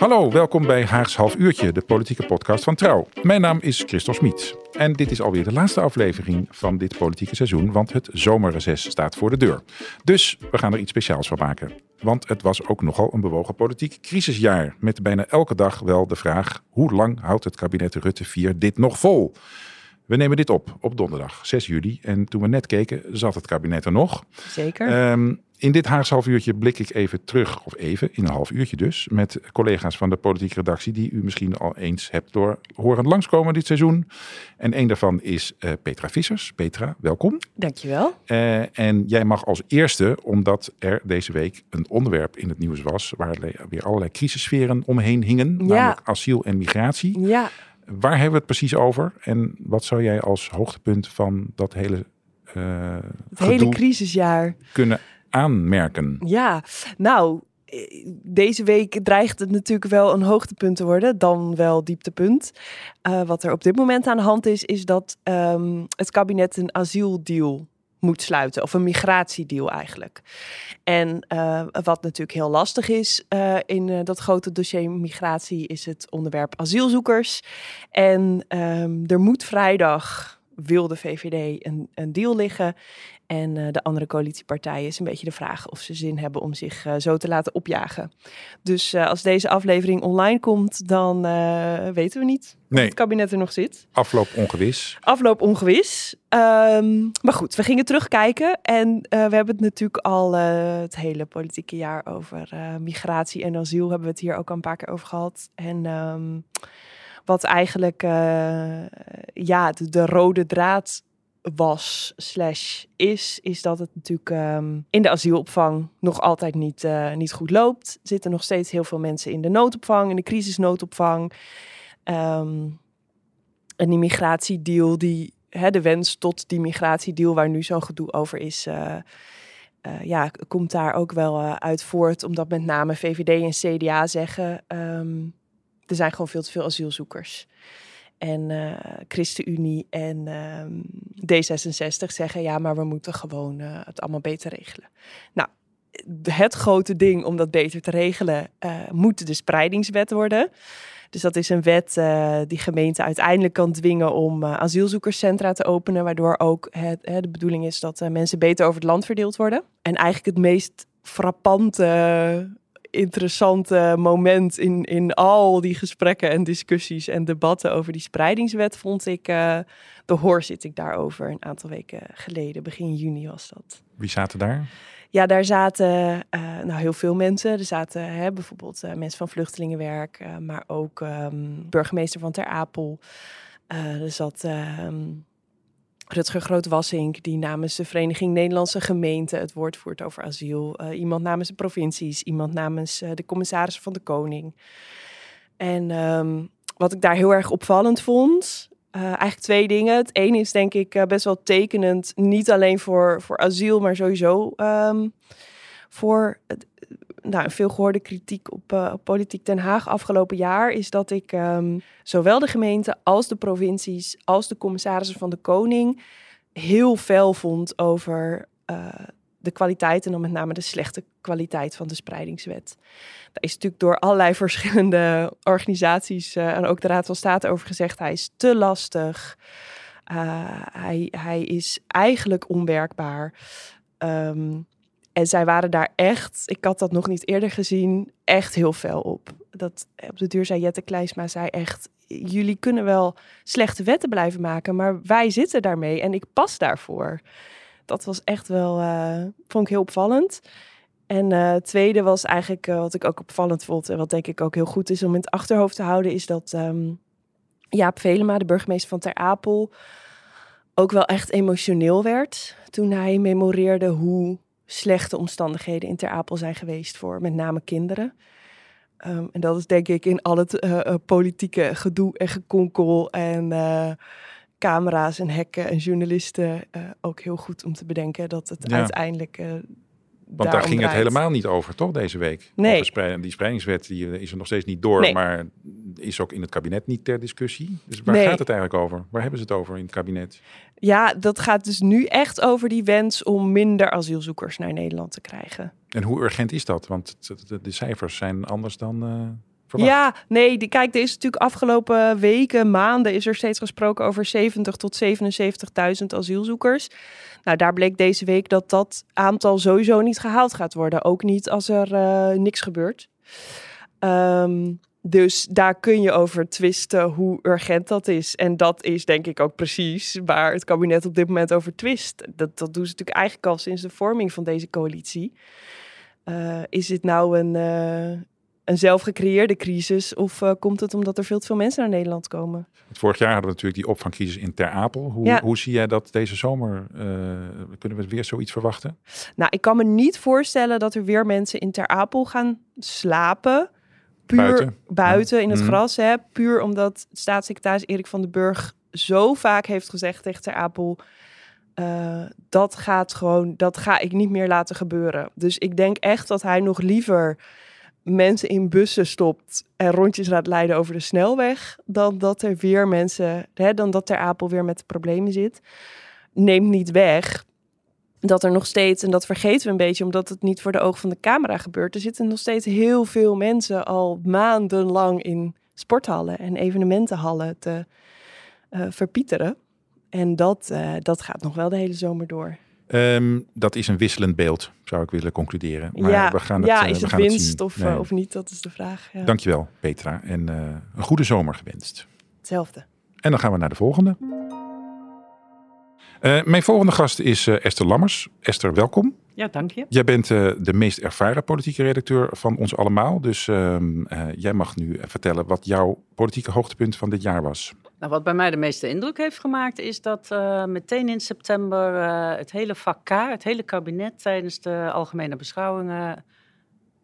Hallo, welkom bij Haags Half Uurtje, de politieke podcast van Trouw. Mijn naam is Christel Smit en dit is alweer de laatste aflevering van dit politieke seizoen, want het zomerreces staat voor de deur. Dus we gaan er iets speciaals van maken. Want het was ook nogal een bewogen politiek crisisjaar, met bijna elke dag wel de vraag hoe lang houdt het kabinet Rutte 4 dit nog vol? We nemen dit op op donderdag 6 juli. En toen we net keken, zat het kabinet er nog. Zeker. Um, in dit Haags half uurtje blik ik even terug, of even, in een half uurtje dus, met collega's van de politieke redactie die u misschien al eens hebt door horen langskomen dit seizoen. En een daarvan is uh, Petra Vissers. Petra, welkom. Dankjewel. Uh, en jij mag als eerste, omdat er deze week een onderwerp in het nieuws was, waar weer allerlei crisissferen omheen hingen, ja. namelijk asiel en migratie. Ja. Waar hebben we het precies over? En wat zou jij als hoogtepunt van dat hele, uh, het hele crisisjaar kunnen aanmerken? Ja, nou, deze week dreigt het natuurlijk wel een hoogtepunt te worden, dan wel dieptepunt. Uh, wat er op dit moment aan de hand is, is dat um, het kabinet een asieldeal moet sluiten, of een migratiedeal eigenlijk. En uh, wat natuurlijk heel lastig is in dat grote dossier migratie, is het onderwerp asielzoekers. En um, er moet vrijdag wil de VVD een, een deal liggen. En uh, de andere coalitiepartijen is een beetje de vraag of ze zin hebben om zich uh, zo te laten opjagen. Dus uh, als deze aflevering online komt, dan weten we niet nee. of het kabinet er nog zit. Afloop ongewis. Afloop ongewis. Um, maar goed, we gingen terugkijken. En we hebben het natuurlijk al het hele politieke jaar over migratie en asiel. Hebben we het hier ook al een paar keer over gehad. En... Um, wat eigenlijk ja, de, de, rode draad was slash is, is dat het natuurlijk um, in de asielopvang nog altijd niet, uh, niet goed loopt. Er zitten nog steeds heel veel mensen in de noodopvang, in de crisisnoodopvang. Um, een immigratiedeal, die, hè, de wens tot die migratiedeal waar nu zo'n gedoe over is... Uh, uh, ja, komt daar ook wel uit voort, omdat met name VVD en CDA zeggen... Um, er zijn gewoon veel te veel asielzoekers. En uh, ChristenUnie en uh, D66 zeggen ja, maar we moeten gewoon uh, het allemaal beter regelen. Nou, het grote ding om dat beter te regelen uh, moet de spreidingswet worden. Dus dat is een wet die gemeenten uiteindelijk kan dwingen om asielzoekerscentra te openen, waardoor ook het, de bedoeling is dat mensen beter over het land verdeeld worden. En eigenlijk het meest frappante interessante moment in, in al die gesprekken en discussies en debatten over die spreidingswet vond ik uh, de hoorzitting daarover een aantal weken geleden. Begin juni was dat. Wie zaten daar? Ja, daar zaten uh, nou, heel veel mensen. Er zaten hè, bijvoorbeeld uh, mensen van vluchtelingenwerk, maar ook um, burgemeester van Ter Apel. er zat um, Rutger Groot-Wassink, die namens de Vereniging Nederlandse Gemeenten het woord voert over asiel. Uh, iemand namens de provincies, iemand namens uh, de commissarissen van de Koning. En um, wat ik daar heel erg opvallend vond, uh, eigenlijk twee dingen. Het ene is denk ik best wel tekenend, niet alleen voor, voor asiel, maar sowieso um, voor het, nou, een veel gehoorde kritiek op, uh, op Politiek Den Haag afgelopen jaar is dat ik um, zowel de gemeente als de provincies als de commissarissen van de Koning heel fel vond over uh, de kwaliteit en dan met name de slechte kwaliteit van de spreidingswet. Daar is natuurlijk door allerlei verschillende organisaties uh, en ook de Raad van State over gezegd, hij is te lastig. hij, hij is eigenlijk onwerkbaar. Um, en zij waren daar echt, ik had dat nog niet eerder gezien, echt heel fel op. Dat, op de duur zei Jette Kleisma, zei echt, jullie kunnen wel slechte wetten blijven maken, maar wij zitten daarmee en ik pas daarvoor. Dat was echt wel, uh, vond ik heel opvallend. En uh, het tweede was eigenlijk, uh, wat ik ook opvallend vond en wat denk ik ook heel goed is om in het achterhoofd te houden, is dat um, Jaap Velema, de burgemeester van Ter Apel, ook wel echt emotioneel werd toen hij memoreerde hoe slechte omstandigheden in Ter Apel zijn geweest voor met name kinderen. Um, en dat is denk ik in al het uh, uh, politieke gedoe en gekonkel en uh, camera's en hekken en journalisten uh, ook heel goed om te bedenken dat het Ja. uiteindelijk. Want daar ging het helemaal niet over, toch, deze week? Nee. Over sprei- die spreidingswet die eh, is er nog steeds niet door, Nee. maar is ook in het kabinet niet ter discussie. Dus waar Nee. gaat het eigenlijk over? Waar hebben ze het over in het kabinet? Ja, dat gaat dus nu echt over die wens om minder asielzoekers naar Nederland te krijgen. En hoe urgent is dat? Want de cijfers zijn anders dan eh, Ja, nee, kijk, er is natuurlijk afgelopen weken, maanden is er steeds gesproken over 70 tot 77.000 asielzoekers. Nou, daar bleek deze week dat dat aantal sowieso niet gehaald gaat worden. Ook niet als er eh, niks gebeurt. Ehm, dus daar kun je over twisten hoe urgent dat is. En dat is denk ik ook precies waar het kabinet op dit moment over twist. Dat, dat doen ze natuurlijk eigenlijk al sinds de vorming van deze coalitie. Eh, is dit nou een, eh, een zelfgecreëerde crisis of eh, komt het omdat er veel te veel mensen naar Nederland komen? Vorig jaar hadden we natuurlijk die opvangcrisis in Ter Apel. Hoe, Ja. hoe zie jij dat deze zomer? eh, kunnen we weer zoiets verwachten? Nou, ik kan me niet voorstellen dat er weer mensen in Ter Apel gaan slapen. Puur Buiten? buiten, in het Mhm. gras. Hè? Puur omdat staatssecretaris Erik van den Burg zo vaak heeft gezegd tegen Ter Apel... eh, dat gaat gewoon, dat ga ik niet meer laten gebeuren. Dus ik denk echt dat hij nog liever mensen in bussen stopt en rondjes laat leiden over de snelweg, dan dat er weer mensen, hè, dan dat Ter Apel weer met de problemen zit. Neemt niet weg dat er nog steeds, en dat vergeten we een beetje, omdat het niet voor de ogen van de camera gebeurt, er zitten nog steeds heel veel mensen al maandenlang in sporthallen en evenementenhallen te eh, verpieteren. En dat, eh, dat gaat nog wel de hele zomer door. Ehm, dat is een wisselend beeld, zou ik willen concluderen. Maar ja, we gaan het, ja, eh, is we het gaan winst zien. of, Nee. eh, of niet? Dat is de vraag. Ja. Dankjewel, Petra. En eh, een goede zomer gewenst. Hetzelfde. En dan gaan we naar de volgende. Mijn volgende gast is Esther Lammers. Esther, welkom. Ja, dank je. Jij bent eh, de meest ervaren politieke redacteur van ons allemaal. Dus ehm, eh, jij mag nu vertellen wat jouw politieke hoogtepunt van dit jaar was. Nou, wat bij mij de meeste indruk heeft gemaakt, is dat eh, meteen in september eh, het hele vak K, het hele kabinet tijdens de algemene beschouwingen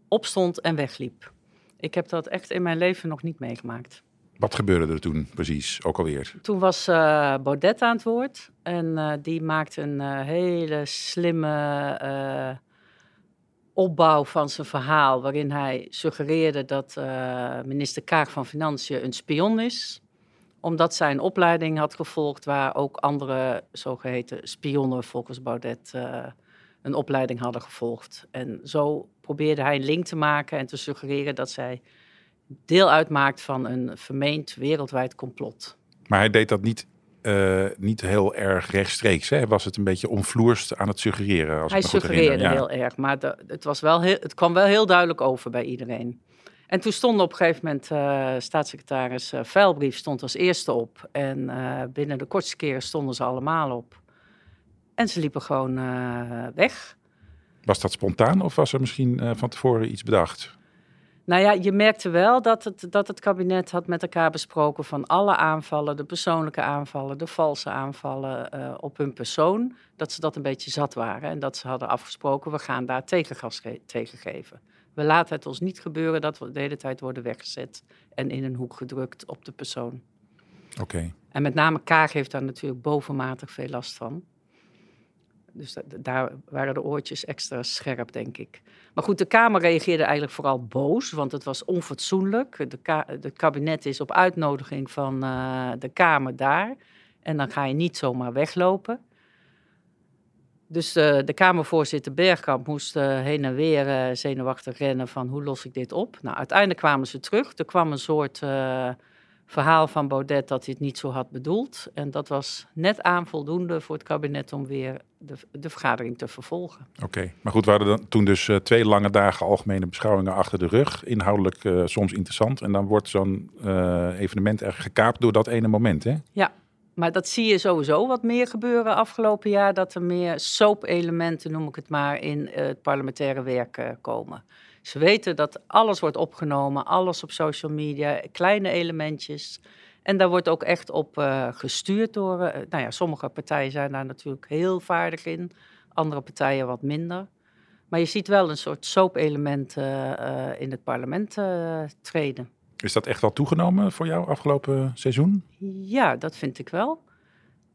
opstond en wegliep. Ik heb dat echt in mijn leven nog niet meegemaakt. Wat gebeurde er toen precies, ook alweer? Toen was eh, Baudet aan het woord en eh, die maakte een eh, hele slimme opbouw van zijn verhaal, waarin hij suggereerde dat minister Kaag van Financiën een spion is, omdat zij een opleiding had gevolgd waar ook andere zogeheten spionnen volgens Baudet een opleiding hadden gevolgd. En zo probeerde hij een link te maken en te suggereren dat zij deel uitmaakt van een vermeend wereldwijd complot. Maar hij deed dat niet, eh, niet heel erg rechtstreeks. Hè? Was het een beetje omvloerst aan het suggereren? Als Hij goed suggereerde. Ja. heel erg, maar de- het, was wel heel, het kwam wel heel duidelijk over bij iedereen. En toen stond op een gegeven moment eh, staatssecretaris uh, Veilbrief stond als eerste op. En binnen de kortste keren stonden ze allemaal op. En ze liepen gewoon weg. Was dat spontaan of was er misschien van tevoren iets bedacht? Nou ja, je merkte wel dat het, dat het kabinet had met elkaar besproken van alle aanvallen, de persoonlijke aanvallen, de valse aanvallen eh, op hun persoon, dat ze dat een beetje zat waren. En dat ze hadden afgesproken, we gaan daar tegengas ge- tegen geven. We laten het ons niet gebeuren dat we de hele tijd worden weggezet en in een hoek gedrukt op de persoon. Oké. En met name Kaag heeft daar natuurlijk bovenmatig veel last van. Dus da- daar waren de oortjes extra scherp, denk ik. Maar goed, de Kamer reageerde eigenlijk vooral boos, want het was onfatsoenlijk. Het kabinet is op uitnodiging van eh, de Kamer daar. En dan ga je niet zomaar weglopen. Dus eh, de Kamervoorzitter Bergkamp moest eh, heen en weer zenuwachtig rennen van hoe los ik dit op. Nou, uiteindelijk kwamen ze terug. Er kwam een soort verhaal van Baudet dat hij het niet zo had bedoeld. En dat was net aan voldoende voor het kabinet om weer de, de vergadering te vervolgen. Oké, maar goed, we hadden dan toen dus eh, twee lange dagen algemene beschouwingen achter de rug. Inhoudelijk eh, soms interessant. En dan wordt zo'n eh, evenement echt gekaapt door dat ene moment, hè? Ja, maar dat zie je sowieso wat meer gebeuren afgelopen jaar. Dat er meer soap-elementen, noem ik het maar, in het parlementaire werk komen. Ze weten dat alles wordt opgenomen, alles op social media, kleine elementjes. En daar wordt ook echt op eh, gestuurd door. eh, nou ja, sommige partijen zijn daar natuurlijk heel vaardig in, andere partijen wat minder. Maar je ziet wel een soort soap-element eh, in het parlement treden. Is dat echt wel toegenomen voor jou afgelopen seizoen? Ja, dat vind ik wel.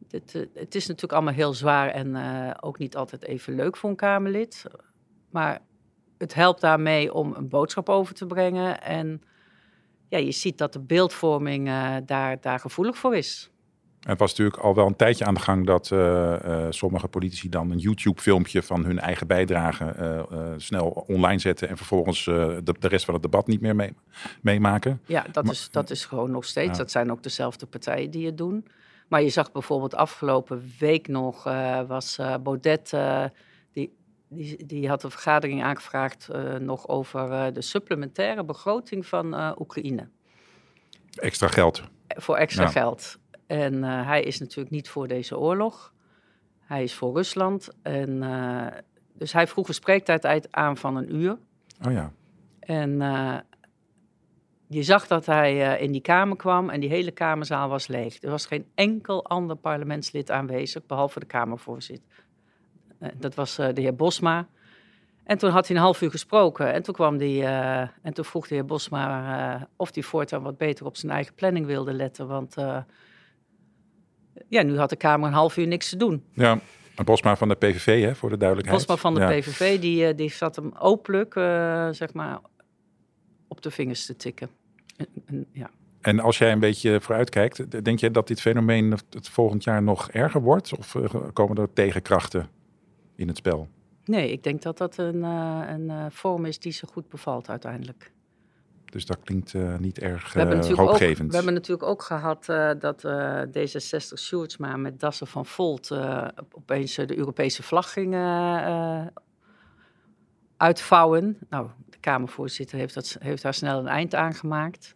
het, het is natuurlijk allemaal heel zwaar en ook niet altijd even leuk voor een Kamerlid. Maar het helpt daarmee om een boodschap over te brengen. En ja, je ziet dat de beeldvorming uh, daar, daar gevoelig voor is. Het was natuurlijk al wel een tijdje aan de gang dat uh, uh, sommige politici dan een YouTube-filmpje van hun eigen bijdrage uh, snel online zetten en vervolgens de, de, rest van het debat niet meer mee, meemaken. Ja, dat, maar, is, dat is gewoon nog steeds. Dat zijn ook dezelfde partijen die het doen. Maar je zag bijvoorbeeld afgelopen week nog, was Baudet, die, die, had een vergadering aangevraagd nog over de supplementaire begroting van Oekraïne. Extra geld. Voor extra ja. geld. En hij is natuurlijk niet voor deze oorlog. Hij is voor Rusland. En, dus hij vroeg een spreektijd aan van een uur. Oh ja. En je zag dat hij in die kamer kwam en die hele kamerzaal was leeg. Er was geen enkel ander parlementslid aanwezig, behalve de Kamervoorzitter. Dat was de heer Bosma. En toen had hij een half uur gesproken. En toen, kwam die, en toen vroeg de heer Bosma of hij voortaan wat beter op zijn eigen planning wilde letten. Want ja, nu had de Kamer een half uur niks te doen. Ja, Bosma van de PVV, hè, voor de duidelijkheid. Bosma van de ja. PVV, die, die zat hem openlijk, zeg maar, op de vingers te tikken. En, en, ja. en als jij een beetje vooruitkijkt, denk je dat dit fenomeen het volgend jaar nog erger wordt? Of komen er tegenkrachten in het spel? Nee, ik denk dat dat een, uh, een vorm is die ze goed bevalt uiteindelijk. Dus dat klinkt uh, niet erg uh, we hoopgevend. Ook, we hebben natuurlijk ook gehad uh, dat D66 Sjoerdsma met Dassen van Volt opeens de Europese vlag ging uitvouwen. Nou, de Kamervoorzitter heeft, dat, heeft daar snel een eind aan gemaakt.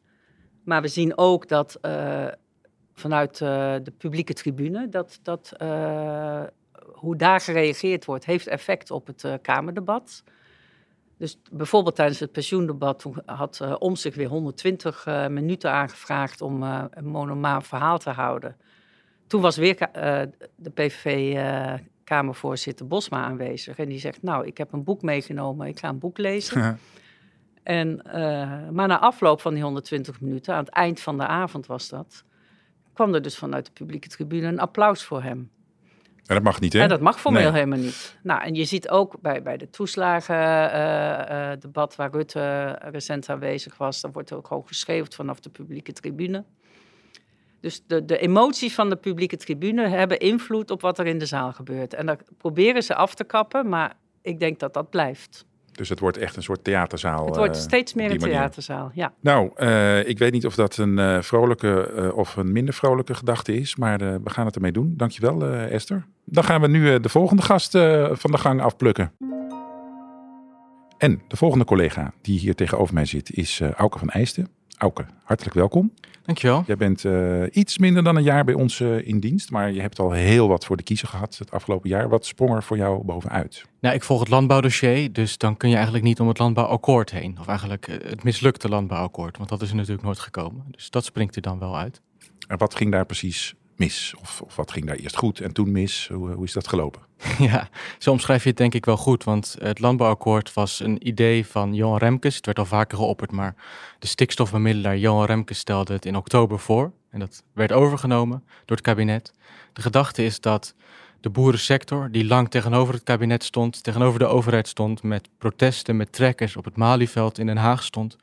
Maar we zien ook dat vanuit de publieke tribune, dat, dat hoe daar gereageerd wordt, heeft effect op het Kamerdebat. Dus bijvoorbeeld tijdens het pensioendebat had uh, Om zich weer 120 uh, minuten aangevraagd om een monomaan verhaal te houden. Toen was weer de PVV-Kamervoorzitter Bosma aanwezig. En die zegt, nou, ik heb een boek meegenomen, ik ga een boek lezen. en, maar na afloop van die 120 minuten, aan het eind van de avond was dat... kwam er dus vanuit de publieke tribune een applaus voor hem. En dat mag niet, hè? En dat mag formeel nee. helemaal niet. Nou, en je ziet ook bij, bij de toeslagendebat uh, uh, waar Rutte recent aanwezig was, dan wordt er ook gewoon geschreven vanaf de publieke tribune. Dus de, de emoties van de publieke tribune hebben invloed op wat er in de zaal gebeurt. En daar proberen ze af te kappen, maar ik denk dat dat blijft. Dus het wordt echt een soort theaterzaal. Het wordt steeds meer een theaterzaal, ja. Nou, uh, ik weet niet of dat een uh, vrolijke uh, of een minder vrolijke gedachte is, maar we gaan het ermee doen. Dankjewel, Esther. Dan gaan we nu de volgende gast van de gang afplukken. En de volgende collega die hier tegenover mij zit is Auke van Eijsten. Auke, hartelijk welkom. Dankjewel. Jij bent uh, iets minder dan een jaar bij ons uh, in dienst, maar je hebt al heel wat voor de kiezer gehad het afgelopen jaar. Wat sprong er voor jou bovenuit? Nou, ik volg het landbouwdossier, dus dan kun je eigenlijk niet om het landbouwakkoord heen. Of eigenlijk het mislukte landbouwakkoord, want dat is er natuurlijk nooit gekomen. Dus dat springt er dan wel uit. En wat ging daar precies mis? Of, of wat ging daar eerst goed en toen mis? Hoe, hoe is dat gelopen? Ja, zo omschrijf je het denk ik wel goed. Want het landbouwakkoord was een idee van Johan Remkes. Het werd al vaker geopperd, maar de stikstofbemiddelaar Johan Remkes stelde het in oktober voor. En dat werd overgenomen door het kabinet. De gedachte is dat de boerensector, die lang tegenover het kabinet stond, tegenover de overheid stond, met protesten, met trekkers op het Malieveld in Den Haag stond,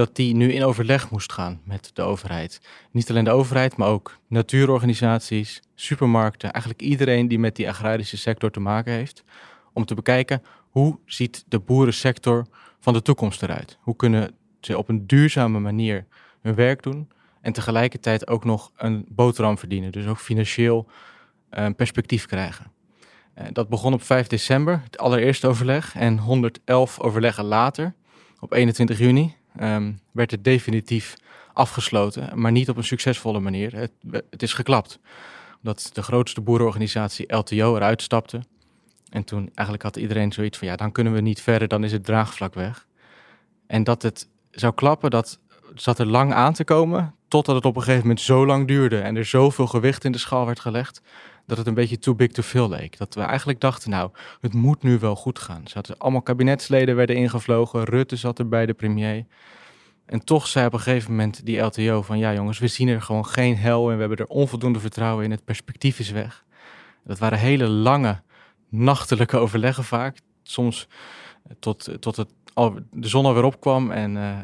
dat die nu in overleg moest gaan met de overheid. Niet alleen de overheid, maar ook natuurorganisaties, supermarkten, eigenlijk iedereen die met die agrarische sector te maken heeft, om te bekijken hoe ziet de boerensector van de toekomst eruit? Hoe kunnen ze op een duurzame manier hun werk doen en tegelijkertijd ook nog een boterham verdienen, dus ook financieel een perspectief krijgen. Dat begon op 5 december, het allereerste overleg, en 111 overleggen later, op 21 juni, um, werd het definitief afgesloten, maar niet op een succesvolle manier. Het, het is geklapt. Omdat de grootste boerenorganisatie LTO eruit stapte. En toen eigenlijk had iedereen zoiets van, ja, dan kunnen we niet verder, dan is het draagvlak weg. En dat het zou klappen, dat zat er lang aan te komen, totdat het op een gegeven moment zo lang duurde en er zoveel gewicht in de schaal werd gelegd, dat het een beetje too big to fail leek. Dat we eigenlijk dachten, nou, het moet nu wel goed gaan. Zaten allemaal kabinetsleden werden ingevlogen, Rutte zat er bij de premier. En toch zei op een gegeven moment die LTO van ja jongens, we zien er gewoon geen hel en we hebben er onvoldoende vertrouwen in. Het perspectief is weg. Dat waren hele lange nachtelijke overleggen vaak. Soms tot, tot het al, de zon alweer opkwam en uh, uh,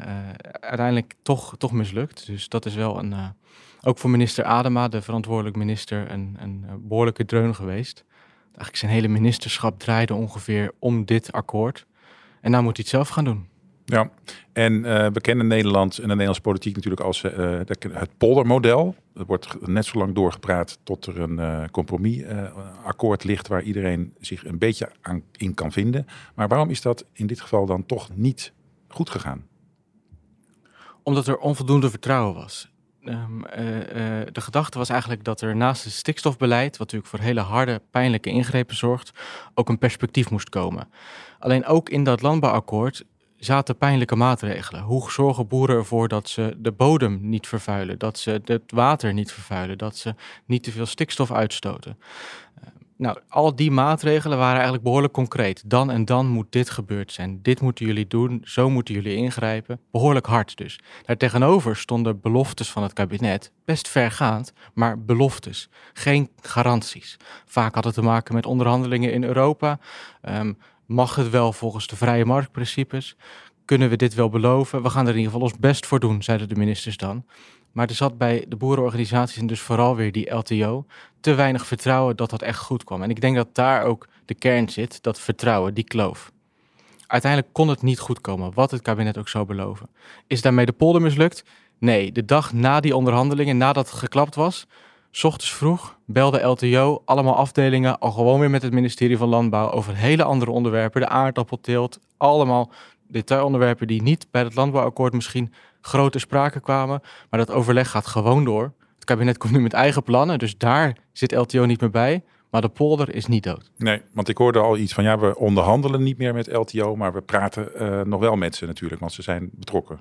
uiteindelijk toch, toch mislukt. Dus dat is wel een, uh, ook voor minister Adema, de verantwoordelijk minister, een, een behoorlijke dreun geweest. Eigenlijk zijn hele ministerschap draaide ongeveer om dit akkoord. En nou moet hij het zelf gaan doen. Ja, en we kennen Nederland en de Nederlandse politiek natuurlijk als het poldermodel. Er wordt net zo lang doorgepraat tot er een uh, compromisakkoord ligt waar iedereen zich een beetje aan, in kan vinden. Maar waarom is dat in dit geval dan toch niet goed gegaan? Omdat er onvoldoende vertrouwen was. Um, de gedachte was eigenlijk dat er naast het stikstofbeleid, wat natuurlijk voor hele harde, pijnlijke ingrepen zorgt, ook een perspectief moest komen. Alleen ook in dat landbouwakkoord zaten pijnlijke maatregelen. Hoe zorgen boeren ervoor dat ze de bodem niet vervuilen, dat ze het water niet vervuilen, dat ze niet te veel stikstof uitstoten? Uh, nou, al die maatregelen waren eigenlijk behoorlijk concreet. Dan en dan moet dit gebeurd zijn. Dit moeten jullie doen, zo moeten jullie ingrijpen. Behoorlijk hard dus. Daartegenover stonden beloftes van het kabinet, best vergaand, maar beloftes. Geen garanties. Vaak had het te maken met onderhandelingen in Europa. Um, Mag het wel volgens de vrije marktprincipes? Kunnen we dit wel beloven? We gaan er in ieder geval ons best voor doen, zeiden de ministers dan. Maar er zat bij de boerenorganisaties en dus vooral weer die LTO te weinig vertrouwen dat dat echt goed kwam. En ik denk dat daar ook de kern zit, dat vertrouwen, die kloof. Uiteindelijk kon het niet goed komen, wat het kabinet ook zou beloven. Is daarmee de polder mislukt? Nee, de dag na die onderhandelingen, nadat het geklapt was, ochtends vroeg belde LTO allemaal afdelingen al gewoon weer met het ministerie van Landbouw over hele andere onderwerpen. De aardappelteelt, allemaal detailonderwerpen die niet bij het landbouwakkoord misschien grote sprake kwamen. Maar dat overleg gaat gewoon door. Het kabinet komt nu met eigen plannen, dus daar zit LTO niet meer bij. Maar de polder is niet dood. Nee, want ik hoorde al iets van ja, we onderhandelen niet meer met LTO, maar we praten uh, nog wel met ze natuurlijk, want ze zijn betrokken.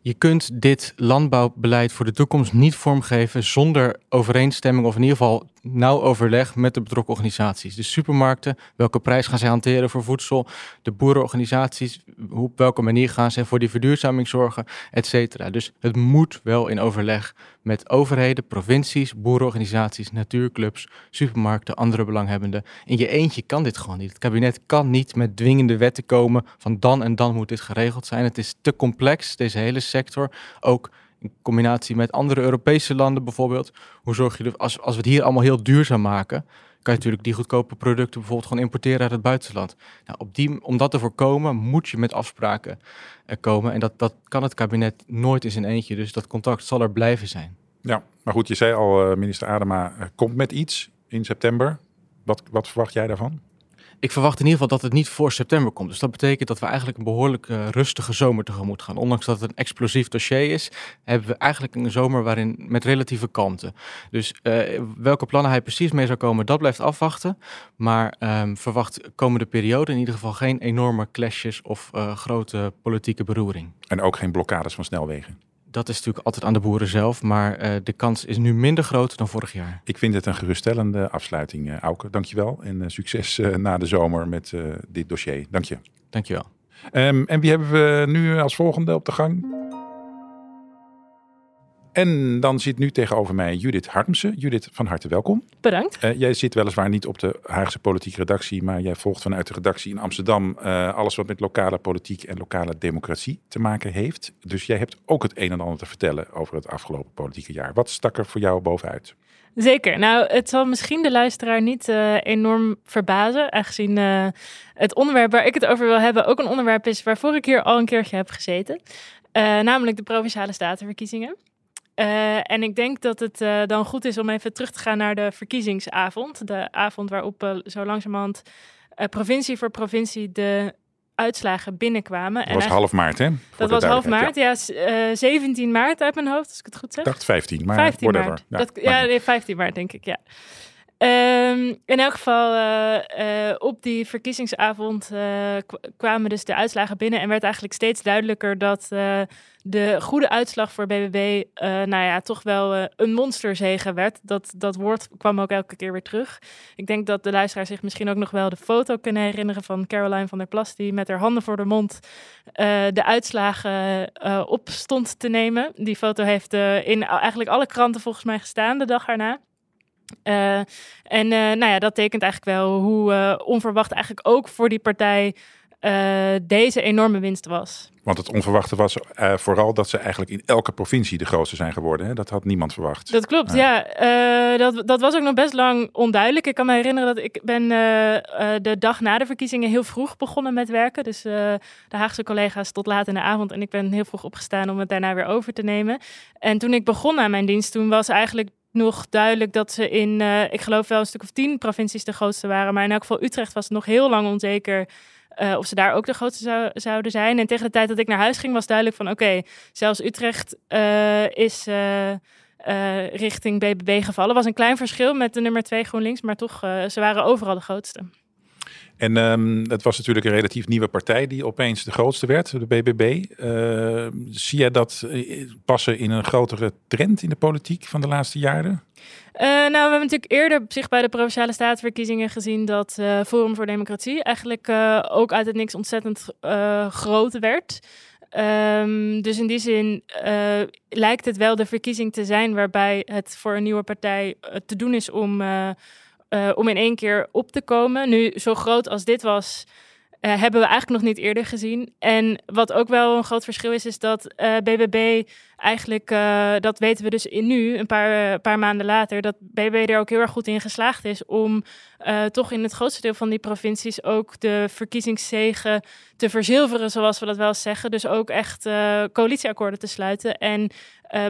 Je kunt dit landbouwbeleid voor de toekomst niet vormgeven zonder overeenstemming of in ieder geval nauw overleg met de betrokken organisaties. De supermarkten, welke prijs gaan zij hanteren voor voedsel? De boerenorganisaties, op welke manier gaan zij voor die verduurzaming zorgen, et cetera. Dus het moet wel in overleg met overheden, provincies, boerenorganisaties, natuurclubs, supermarkten, andere belanghebbenden. In je eentje kan dit gewoon niet. Het kabinet kan niet met dwingende wetten komen van dan en dan moet dit geregeld zijn. Het is te complex, deze hele sector. Ook in combinatie met andere Europese landen bijvoorbeeld. Hoe zorg je er, als, als we het hier allemaal heel duurzaam maken, kan je natuurlijk die goedkope producten bijvoorbeeld gewoon importeren uit het buitenland. Nou, op die, om dat te voorkomen moet je met afspraken uh, komen. En dat, dat kan het kabinet nooit in zijn eentje. Dus dat contact zal er blijven zijn. Ja, maar goed, je zei al, uh, minister Adema uh, komt met iets in september. Wat, wat verwacht jij daarvan? Ik verwacht in ieder geval dat het niet voor september komt. Dus dat betekent dat we eigenlijk een behoorlijk uh, rustige zomer tegemoet gaan. Ondanks dat het een explosief dossier is, hebben we eigenlijk een zomer waarin met relatieve kalmte. Dus uh, welke plannen hij precies mee zou komen, dat blijft afwachten. Maar um, verwacht komende periode in ieder geval geen enorme clashes of uh, grote politieke beroering. En ook geen blokkades van snelwegen dat is natuurlijk altijd aan de boeren zelf, maar uh, de kans is nu minder groot dan vorig jaar. Ik vind het een geruststellende afsluiting, uh, Auke. Dankjewel en uh, succes na de zomer met dit dossier. Dank je. Dankjewel. Um, en wie hebben we nu als volgende op de gang? En dan zit nu tegenover mij Judith Harmsen. Judith, van harte welkom. Bedankt. Uh, jij zit weliswaar niet op de Haagse politieke redactie, maar jij volgt vanuit de redactie in Amsterdam uh, alles wat met lokale politiek en lokale democratie te maken heeft. Dus jij hebt ook het een en ander te vertellen over het afgelopen politieke jaar. Wat stak er voor jou bovenuit? Zeker. Nou, het zal misschien de luisteraar niet uh, enorm verbazen, aangezien uh, het onderwerp waar ik het over wil hebben ook een onderwerp is waarvoor ik hier al een keertje heb gezeten. Uh, namelijk de provinciale statenverkiezingen. Uh, en ik denk dat het uh, dan goed is om even terug te gaan naar de verkiezingsavond. De avond waarop uh, zo langzamerhand provincie voor provincie de uitslagen binnenkwamen. Dat was en half maart, hè? Dat was half maart, ja. ja 17 maart uit mijn hoofd, als ik het goed zeg. Ik dacht 15, maar 15 whatever. maart. Ja, dat, ja nee, 15 maart denk ik, ja. Um, in elk geval, uh, uh, op die verkiezingsavond uh, kwamen dus de uitslagen binnen en werd eigenlijk steeds duidelijker dat de goede uitslag voor BBB, nou ja, toch wel een monsterzegen werd. Dat, dat woord kwam ook elke keer weer terug. Ik denk dat de luisteraar zich misschien ook nog wel de foto kunnen herinneren van Caroline van der Plas, die met haar handen voor de mond de uitslagen op stond te nemen. Die foto heeft in eigenlijk alle kranten volgens mij gestaan de dag erna. Uh, en uh, nou ja, dat tekent eigenlijk wel hoe uh, onverwacht eigenlijk ook voor die partij deze enorme winst was. Want het onverwachte was vooral dat ze eigenlijk in elke provincie de grootste zijn geworden. Hè? Dat had niemand verwacht. Dat klopt, ja. dat, dat was ook nog best lang onduidelijk. Ik kan me herinneren dat ik ben de dag na de verkiezingen heel vroeg begonnen met werken. Dus de Haagse collega's tot laat in de avond. En ik ben heel vroeg opgestaan om het daarna weer over te nemen. En toen ik begon aan mijn dienst, toen was eigenlijk nog duidelijk dat ze in, uh, ik geloof wel een stuk of tien provincies de grootste waren. Maar in elk geval Utrecht was het nog heel lang onzeker uh, of ze daar ook de grootste zou, zouden zijn. En tegen de tijd dat ik naar huis ging was duidelijk van oké, zelfs Utrecht uh, is richting BBB gevallen. was een klein verschil met de nummer twee GroenLinks, maar toch, ze waren overal de grootste. En um, het was natuurlijk een relatief nieuwe partij die opeens de grootste werd, de BBB. Uh, zie jij dat eh, passen in een grotere trend in de politiek van de laatste jaren? Uh, nou, we hebben natuurlijk eerder zich bij de provinciale staatsverkiezingen gezien dat uh, Forum voor Democratie eigenlijk ook uit het niks ontzettend groot werd. Um, dus in die zin lijkt het wel de verkiezing te zijn waarbij het voor een nieuwe partij te doen is om om in één keer op te komen. Nu, zo groot als dit was, uh, hebben we eigenlijk nog niet eerder gezien. En wat ook wel een groot verschil is, is dat BBB eigenlijk, dat weten we dus in nu, een paar, paar maanden later, dat BBB er ook heel erg goed in geslaagd is om toch in het grootste deel van die provincies ook de verkiezingszegen te verzilveren, zoals we dat wel zeggen. Dus ook echt coalitieakkoorden te sluiten en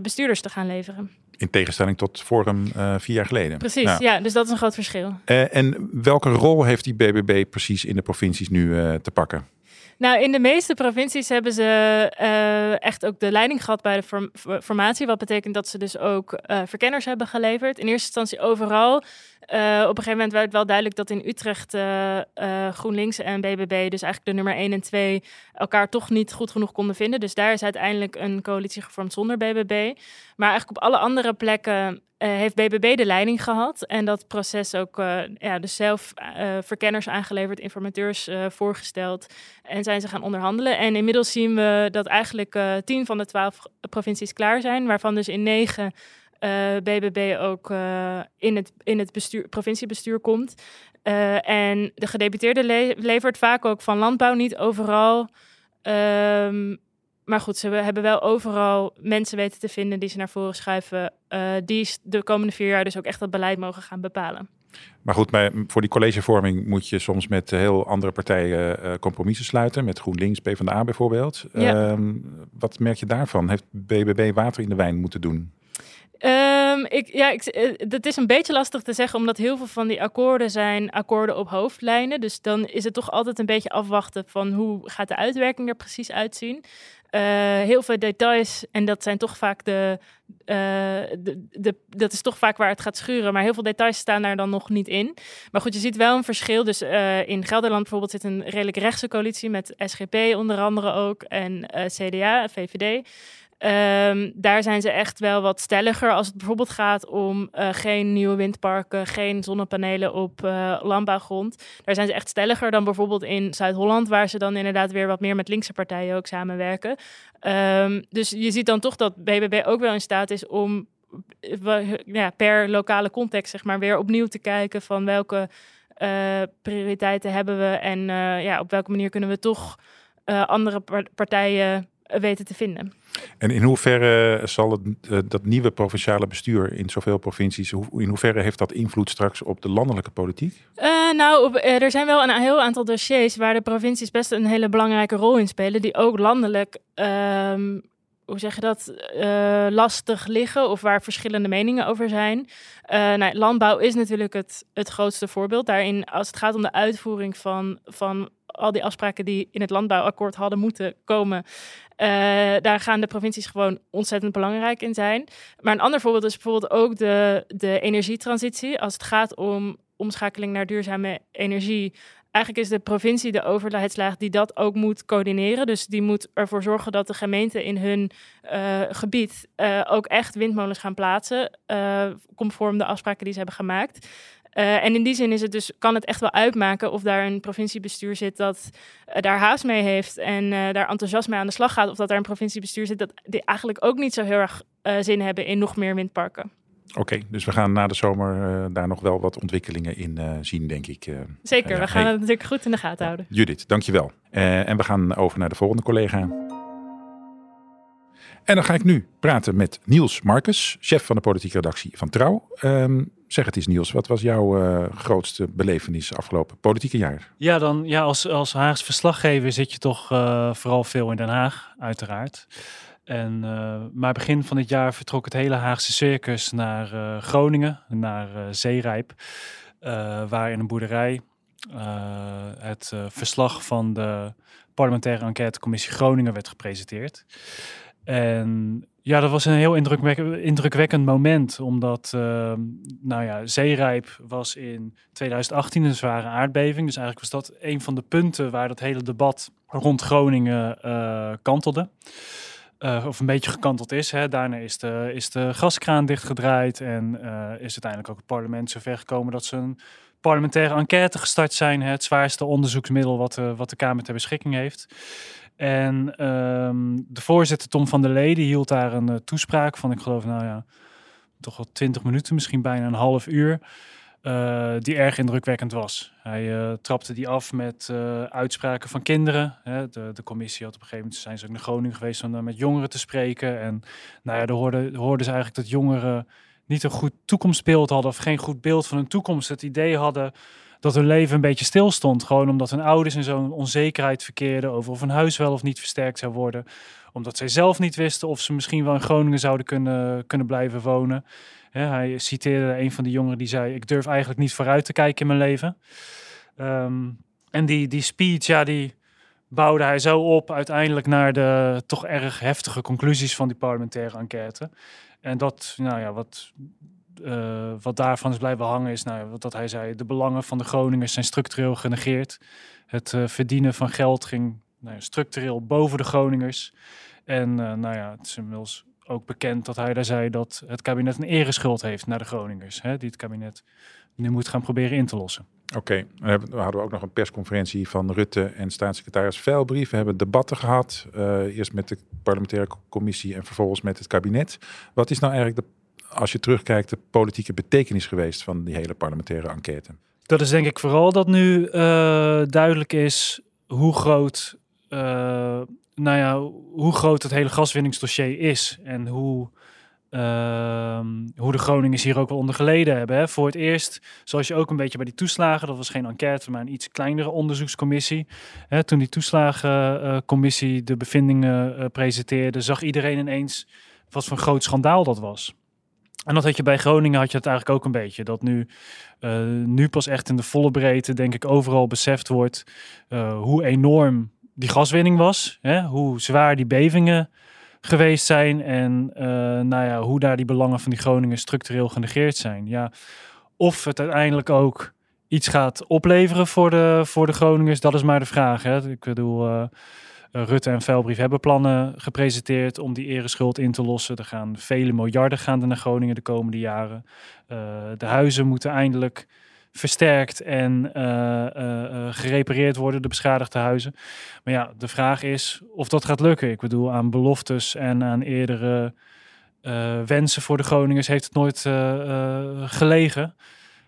bestuurders te gaan leveren. In tegenstelling tot Forum uh, vier jaar geleden. Precies, ja. dus dat is een groot verschil. Uh, en welke rol heeft die BBB precies in de provincies nu uh, te pakken? Nou, in de meeste provincies hebben ze echt ook de leiding gehad bij de formatie. Wat betekent dat ze dus ook verkenners hebben geleverd. In eerste instantie overal. Uh, op een gegeven moment werd het wel duidelijk dat in Utrecht GroenLinks en BBB, dus eigenlijk de nummer 1 en 2, elkaar toch niet goed genoeg konden vinden. Dus daar is uiteindelijk een coalitie gevormd zonder BBB. Maar eigenlijk op alle andere plekken heeft BBB de leiding gehad. En dat proces ook ja, dus zelf verkenners aangeleverd, informateurs voorgesteld. En zijn ze gaan onderhandelen. En inmiddels zien we dat eigenlijk tien van de twaalf provincies klaar zijn, waarvan dus in negen eh, BBB ook in het, in het bestuur, provinciebestuur komt. En de gedeputeerde le levert vaak ook van landbouw niet overal. Um, maar goed, ze hebben wel overal mensen weten te vinden die ze naar voren schuiven. die de komende vier jaar dus ook echt dat beleid mogen gaan bepalen. Maar goed, maar voor die collegevorming moet je soms met heel andere partijen uh, compromissen sluiten. Met GroenLinks, PvdA bijvoorbeeld. Ja. Uh, wat merk je daarvan? Heeft BBB water in de wijn moeten doen? Um, ik, ja, ik, dat is een beetje lastig te zeggen, omdat heel veel van die akkoorden zijn akkoorden op hoofdlijnen. Dus dan is het toch altijd een beetje afwachten van hoe gaat de uitwerking er precies uitzien. Uh, heel veel details, en dat zijn toch vaak de, uh, de, de, dat is toch vaak waar het gaat schuren. Maar heel veel details staan daar dan nog niet in. Maar goed, je ziet wel een verschil. Dus uh, in Gelderland bijvoorbeeld zit een redelijk rechtse coalitie met SGP onder andere ook en CDA, VVD. Um, daar zijn ze echt wel wat stelliger als het bijvoorbeeld gaat om uh, geen nieuwe windparken, geen zonnepanelen op uh, landbouwgrond. Daar zijn ze echt stelliger dan bijvoorbeeld in Zuid-Holland, waar ze dan inderdaad weer wat meer met linkse partijen ook samenwerken. Um, dus je ziet dan toch dat BBB ook wel in staat is om ja, per lokale context zeg maar weer opnieuw te kijken van welke uh, prioriteiten hebben we en ja, op welke manier kunnen we toch andere partijen weten te vinden. En in hoeverre zal het, uh, dat nieuwe provinciale bestuur in zoveel provincies, in hoeverre heeft dat invloed straks op de landelijke politiek? Uh, nou, op, uh, er zijn wel een heel aantal dossiers waar de provincies best een hele belangrijke rol in spelen, die ook landelijk, ehm, hoe zeg je dat, lastig liggen of waar verschillende meningen over zijn. nou, landbouw is natuurlijk het, het grootste voorbeeld. Daarin, als het gaat om de uitvoering van, van al die afspraken die in het landbouwakkoord hadden moeten komen, uh, daar gaan de provincies gewoon ontzettend belangrijk in zijn. Maar een ander voorbeeld is bijvoorbeeld ook de, de energietransitie. Als het gaat om omschakeling naar duurzame energie. Eigenlijk is de provincie de overheidslaag die dat ook moet coördineren. Dus die moet ervoor zorgen dat de gemeenten in hun uh, gebied uh, ook echt windmolens gaan plaatsen, conform de afspraken die ze hebben gemaakt. Uh, en in die zin is het dus, kan het echt wel uitmaken of daar een provinciebestuur zit dat uh, daar haast mee heeft en uh, daar enthousiast mee aan de slag gaat. Of dat daar een provinciebestuur zit dat die eigenlijk ook niet zo heel erg zin hebben in nog meer windparken. Oké, okay, dus we gaan na de zomer daar nog wel wat ontwikkelingen in zien, denk ik. Zeker, we gaan hey. het natuurlijk goed in de gaten houden. Judith, dankjewel. en we gaan over naar de volgende collega. En dan ga ik nu praten met Niels Marcus, chef van de politieke redactie van Trouw. Um, zeg het eens Niels, wat was jouw uh, grootste belevenis afgelopen politieke jaar? Ja, dan, ja als, als Haags verslaggever zit je toch uh, vooral veel in Den Haag, uiteraard. En, uh, maar begin van dit jaar vertrok het hele Haagse circus naar Groningen, naar Zeerijp, waar in een boerderij het verslag van de parlementaire enquêtecommissie Groningen werd gepresenteerd. En ja, dat was een heel indrukwekkend, indrukwekkend moment, omdat uh, nou ja, Zeerijp was in 2018 een zware aardbeving. Dus eigenlijk was dat een van de punten waar dat hele debat rond Groningen uh, kantelde. Uh, of een beetje gekanteld is. Hè. Daarna is de, is de gaskraan dichtgedraaid en is uiteindelijk ook het parlement zover gekomen dat ze een parlementaire enquête gestart zijn. Hè, het zwaarste onderzoeksmiddel wat, wat de Kamer ter beschikking heeft. En um, de voorzitter Tom van der Leden hield daar een uh, toespraak van, ik geloof, nou ja, toch wel twintig minuten, misschien bijna een half uur. Uh, die erg indrukwekkend was. Hij uh, trapte die af met uitspraken van kinderen. Hè. De, de, commissie had op een gegeven moment zijn ze ook naar Groningen geweest om met jongeren te spreken. En nou ja, daar hoorden, hoorden ze eigenlijk dat jongeren niet een goed toekomstbeeld hadden of geen goed beeld van hun toekomst. Het idee hadden dat hun leven een beetje stil stond. Gewoon omdat hun ouders in zo'n onzekerheid verkeerden over of een huis wel of niet versterkt zou worden. Omdat zij zelf niet wisten of ze misschien wel in Groningen zouden kunnen, kunnen blijven wonen. hij citeerde een van de jongeren die zei: Ik durf eigenlijk niet vooruit te kijken in mijn leven. Um, en die, die speech, ja, die bouwde hij zo op uiteindelijk naar de toch erg heftige conclusies van die parlementaire enquête. En dat, nou ja, wat uh, wat daarvan is blijven hangen is, nou, wat dat hij zei, de belangen van de Groningers zijn structureel genegeerd. Het uh, verdienen van geld ging nou, structureel boven de Groningers. En uh, nou ja, het is inmiddels ook bekend dat hij daar zei dat het kabinet een ereschuld heeft naar de Groningers. Hè, die het kabinet nu moet gaan proberen in te lossen. Oké, okay. dan hadden we ook nog een persconferentie van Rutte en staatssecretaris Veilbrief. We hebben debatten gehad, eerst met de parlementaire commissie en vervolgens met het kabinet. Wat is nou eigenlijk de als je terugkijkt, de politieke betekenis geweest van die hele parlementaire enquête? Dat is denk ik vooral dat nu uh, duidelijk is hoe groot, uh, nou ja, hoe groot het hele gaswinningsdossier is en hoe, uh, hoe de Groningers hier ook wel onder geleden hebben. Hè. Voor het eerst, zoals je ook een beetje bij die toeslagen, dat was geen enquête, maar een iets kleinere onderzoekscommissie. Hè, toen die toeslagencommissie de bevindingen presenteerde, zag iedereen ineens wat voor een groot schandaal dat was. En dat had je bij Groningen had je het eigenlijk ook een beetje. Dat nu, uh, nu pas echt in de volle breedte, denk ik, overal beseft wordt uh, hoe enorm die gaswinning was. Hè? Hoe zwaar die bevingen geweest zijn. En uh, nou ja, hoe daar die belangen van die Groningen structureel genegeerd zijn. Ja, of het uiteindelijk ook iets gaat opleveren voor de, voor de Groningers, dat is maar de vraag. Hè? Ik bedoel eh, Rutte en Velbrief hebben plannen gepresenteerd om die ereschuld in te lossen. Er gaan vele miljarden gaan naar Groningen de komende jaren. Uh, de huizen moeten eindelijk versterkt en uh, gerepareerd worden, de beschadigde huizen. Maar ja, de vraag is of dat gaat lukken. Ik bedoel, aan beloftes en aan eerdere wensen voor de Groningers heeft het nooit gelegen.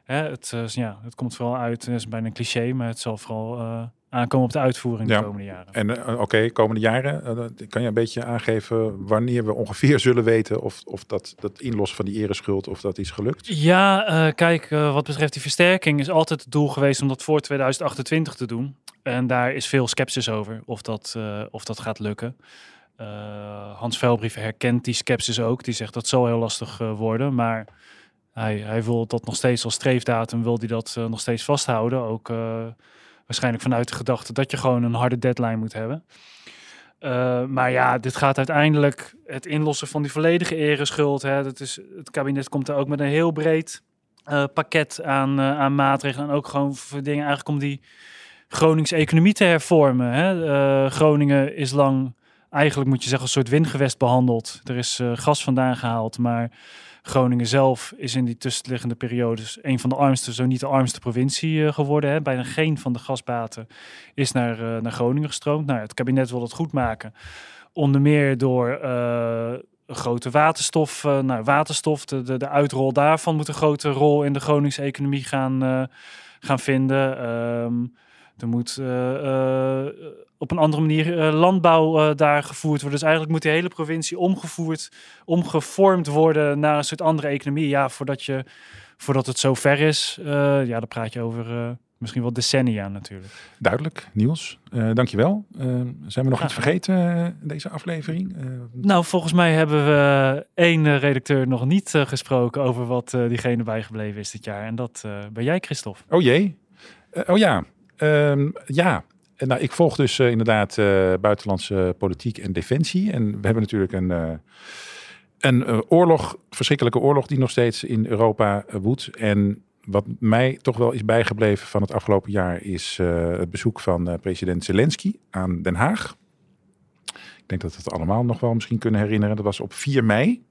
Hè, het, ja, het komt vooral uit, het is bijna een cliché, maar het zal vooral aankomen op de uitvoering de komende jaren. En uh, oké, komende jaren, uh, kan je een beetje aangeven wanneer we ongeveer zullen weten of, of dat, dat inlossen van die ereschuld, of dat is gelukt? Ja, uh, kijk, wat betreft die versterking is altijd het doel geweest om dat voor 2028 te doen. En daar is veel sceptisch over of dat, of dat gaat lukken. Hans Velbrief herkent die sceptisch ook. Die zegt dat zal heel lastig worden, maar hij, hij wil dat nog steeds als streefdatum, wil hij dat nog steeds vasthouden. Ook Waarschijnlijk vanuit de gedachte dat je gewoon een harde deadline moet hebben. Uh, maar ja, dit gaat uiteindelijk het inlossen van die volledige ereschuld. Hè, dat is, het kabinet komt er ook met een heel breed eh, pakket aan, eh, aan maatregelen. En ook gewoon voor dingen eigenlijk om die Groningse economie te hervormen. Hè. Eh, Groningen is lang, eigenlijk moet je zeggen, een soort windgewest behandeld. Er is eh, gas vandaan gehaald, maar Groningen zelf is in die tussenliggende periodes een van de armste, zo niet de armste provincie eh, geworden. Hè. Bijna geen van de gasbaten is naar, eh, naar Groningen gestroomd. Nou, het kabinet wil dat goed maken. Onder meer door eh, grote waterstof. eh, nou, waterstof, de, de, de uitrol daarvan moet een grote rol in de Groningse economie gaan, gaan vinden. Ehm, er moet eh, eh, op een andere manier eh, landbouw daar gevoerd worden. Dus eigenlijk moet die hele provincie omgevoerd, omgevormd worden naar een soort andere economie. Ja, voordat, je, voordat het zo ver is, ja, dan praat je over misschien wel decennia natuurlijk. Duidelijk, Niels. Eh dankjewel. Eh, zijn we nog iets vergeten in deze aflevering? Nou, volgens mij hebben we één redacteur nog niet gesproken over wat diegene bijgebleven is dit jaar. En dat ben jij, Christophe. Oh jee. Oh ja. Ehm, ja. Nou, ik volg dus eh, inderdaad eh, buitenlandse politiek en defensie. En we hebben natuurlijk een, eh, een oorlog, verschrikkelijke oorlog die nog steeds in Europa woedt. En wat mij toch wel is bijgebleven van het afgelopen jaar is het bezoek van president Zelensky aan Den Haag. Ik denk dat we het allemaal nog wel misschien kunnen herinneren. Dat was op 4 mei.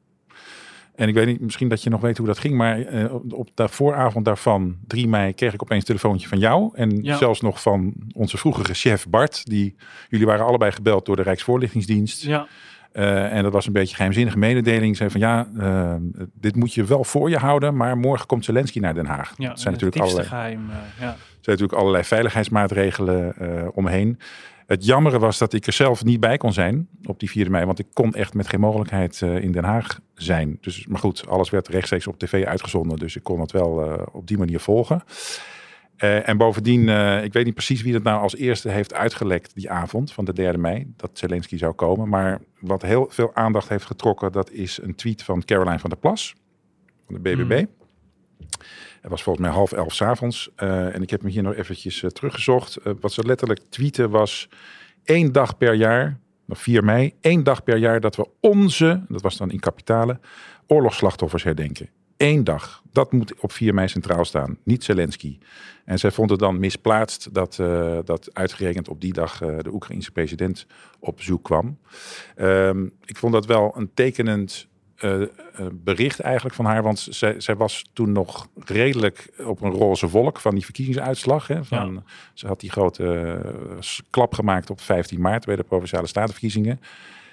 En ik weet niet, misschien dat je nog weet hoe dat ging, maar eh, op, de vooravond daarvan, 3 mei, kreeg ik opeens een telefoontje van jou. En Ja. zelfs nog van onze vroegere chef Bart. Die, jullie waren allebei gebeld door de Rijksvoorlichtingsdienst. Ja, Eh, en dat was een beetje een geheimzinnige mededeling. Zei van ja, eh, dit moet je wel voor je houden, maar morgen komt Zelensky naar Den Haag. ja dat zijn natuurlijk allerlei, geheim. eh, ja. zijn natuurlijk allerlei veiligheidsmaatregelen omheen. Het jammere was dat ik er zelf niet bij kon zijn op die 4 mei, want ik kon echt met geen mogelijkheid in Den Haag zijn. Dus, maar goed, alles werd rechtstreeks op tv uitgezonden, dus ik kon het wel eh, op die manier volgen. Eh, en bovendien, eh, ik weet niet precies wie dat nou als eerste heeft uitgelekt die avond van de 3 mei, dat Zelensky zou komen. Maar wat heel veel aandacht heeft getrokken, dat is een tweet van Caroline van der Plas, van de BBB. Het was volgens mij half elf s'avonds. avonds en ik heb me hier nog eventjes teruggezocht. Wat ze letterlijk tweeten was één dag per jaar, nog 4 mei, één dag per jaar dat we onze, dat was dan in kapitalen, oorlogsslachtoffers herdenken. Eén dag. Dat moet op 4 mei centraal staan. Niet Zelensky. En zij vond het dan misplaatst dat, eh, dat uitgerekend op die dag eh, de Oekraïense president op bezoek kwam. Ehm, ik vond dat wel een tekenend eh, eh, bericht eigenlijk van haar. Want zij, zij was toen nog redelijk op een roze wolk van die verkiezingsuitslag. Hè, van, Ze had die grote eh, klap gemaakt op 15 maart bij de Provinciale Statenverkiezingen.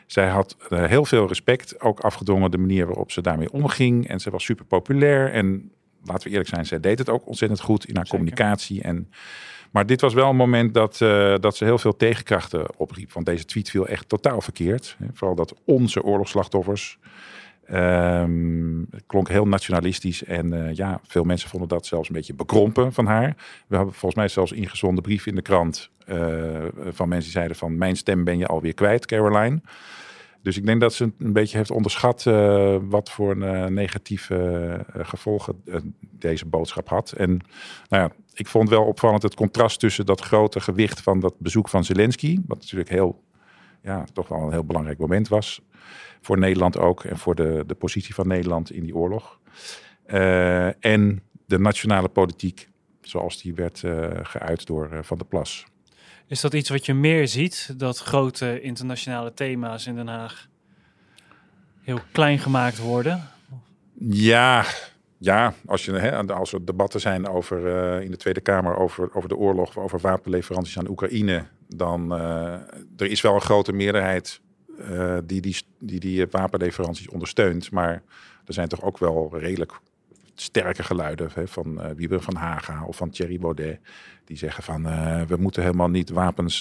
Zij had heel veel respect, ook afgedwongen de manier waarop ze daarmee omging. En ze was super populair. En laten we eerlijk zijn, zij deed het ook ontzettend goed in haar Zeker. communicatie. En, maar dit was wel een moment dat, dat ze heel veel tegenkrachten opriep. Want deze tweet viel echt totaal verkeerd. Hè. Vooral dat onze oorlogsslachtoffers. Ehm, het klonk heel nationalistisch en eh, ja, veel mensen vonden dat zelfs een beetje bekrompen van haar. We hebben volgens mij zelfs ingezonden brief in de krant eh, van mensen die zeiden van mijn stem ben je alweer kwijt, Caroline. Dus ik denk dat ze een beetje heeft onderschat eh, wat voor een, negatieve gevolgen deze boodschap had. En nou ja, ik vond wel opvallend het contrast tussen dat grote gewicht van dat bezoek van Zelensky, wat natuurlijk heel, ja, toch wel een heel belangrijk moment was voor Nederland ook en voor de, de positie van Nederland in die oorlog. Eh, en de nationale politiek, zoals die werd eh, geuit door eh, Van der Plas. Is dat iets wat je meer ziet? Dat grote internationale thema's in Den Haag heel klein gemaakt worden? Ja, ja als, je, hè, als er debatten zijn over, in de Tweede Kamer over, over de oorlog, over wapenleveranties aan Oekraïne, dan uh, er is wel een grote meerderheid uh, die, die, die die wapenleveranties ondersteunt. Maar er zijn toch ook wel redelijk sterke geluiden hè, van uh, Wieber van Haga of van Thierry Baudet. Die zeggen van uh, we moeten helemaal niet wapens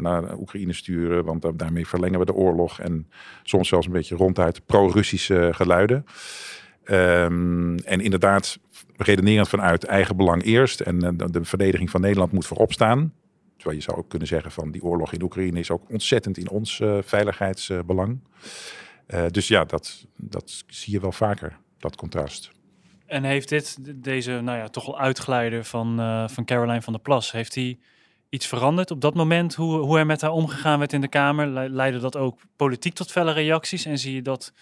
naar Oekraïne sturen, want daarmee verlengen we de oorlog. En soms zelfs een beetje ronduit pro-Russische geluiden. Um, en inderdaad, redenerend vanuit eigen belang eerst. En de verdediging van Nederland moet voorop staan. Terwijl je zou ook kunnen zeggen van die oorlog in Oekraïne is ook ontzettend in ons uh, veiligheidsbelang. Uh, dus ja, dat, dat zie je wel vaker, dat contrast. En heeft dit, deze nou ja, toch wel uitgeleider van, uh, van Caroline van der Plas, heeft hij iets veranderd op dat moment? Hoe, hoe er met haar omgegaan werd in de Kamer? Leidde dat ook politiek tot felle reacties? En zie je dat,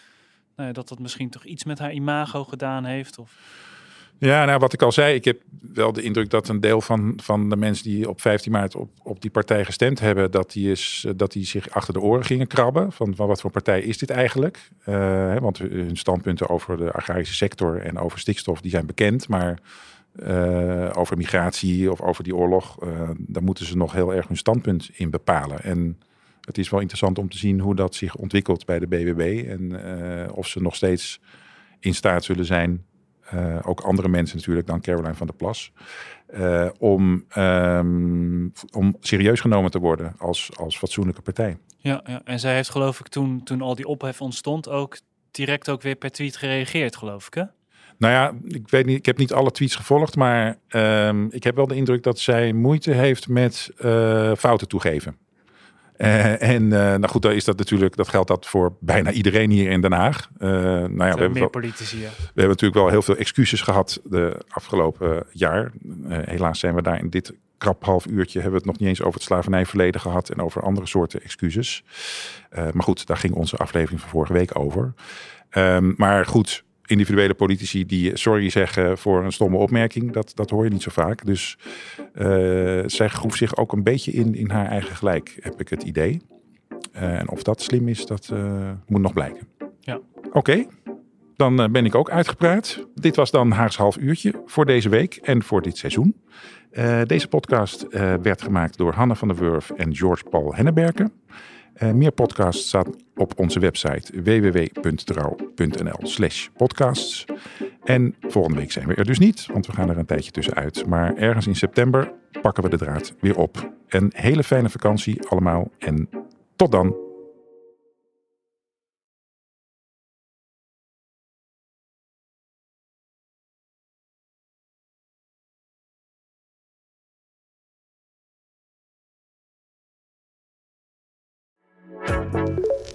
nou ja, dat dat misschien toch iets met haar imago gedaan heeft? Of? Ja, nou wat ik al zei, ik heb wel de indruk dat een deel van, van de mensen die op 15 maart op, op die partij gestemd hebben, dat die, is, dat die zich achter de oren gingen krabben. Van, van wat voor partij is dit eigenlijk? Uh, want hun standpunten over de agrarische sector en over stikstof, die zijn bekend. Maar uh, over migratie of over die oorlog, daar moeten ze nog heel erg hun standpunt in bepalen. En het is wel interessant om te zien hoe dat zich ontwikkelt bij de BBB. En of ze nog steeds in staat zullen zijn uh, ook andere mensen natuurlijk dan Caroline van der Plas. Uh, om, um, om serieus genomen te worden als, als fatsoenlijke partij. Ja, ja, en zij heeft geloof ik toen, toen al die ophef ontstond ook direct ook weer per tweet gereageerd geloof ik hè? Nou ja, ik weet niet, ik heb niet alle tweets gevolgd, maar um, ik heb wel de indruk dat zij moeite heeft met uh, fouten toegeven. Uh, en uh, nou goed, dan is dat natuurlijk, dat geldt dat voor bijna iedereen hier in Den Haag. Uh, nou ja, we hebben, meer politici, ja. we hebben natuurlijk wel heel veel excuses gehad de afgelopen jaar. helaas zijn we daar in dit krap half uurtje hebben we het nog niet eens over het slavernijverleden gehad en over andere soorten excuses. maar goed, daar ging onze aflevering van vorige week over. Um, maar goed, individuele politici die sorry zeggen voor een stomme opmerking, dat, dat hoor je niet zo vaak. Dus uh, zij groef zich ook een beetje in, in haar eigen gelijk, heb ik het idee. Uh, en of dat slim is, dat uh, moet nog blijken. Ja. Oké, okay. dan ben ik ook uitgepraat. Dit was dan Haags half uurtje voor deze week en voor dit seizoen. deze podcast werd gemaakt door Hanne van der Wurf en George Paul Henneberken. Uh, meer podcasts staan op onze website www.trouw.nl slash podcasts. En volgende week zijn we er dus niet, want we gaan er een tijdje tussenuit. Maar ergens in september pakken we de draad weer op. Een hele fijne vakantie allemaal en tot dan.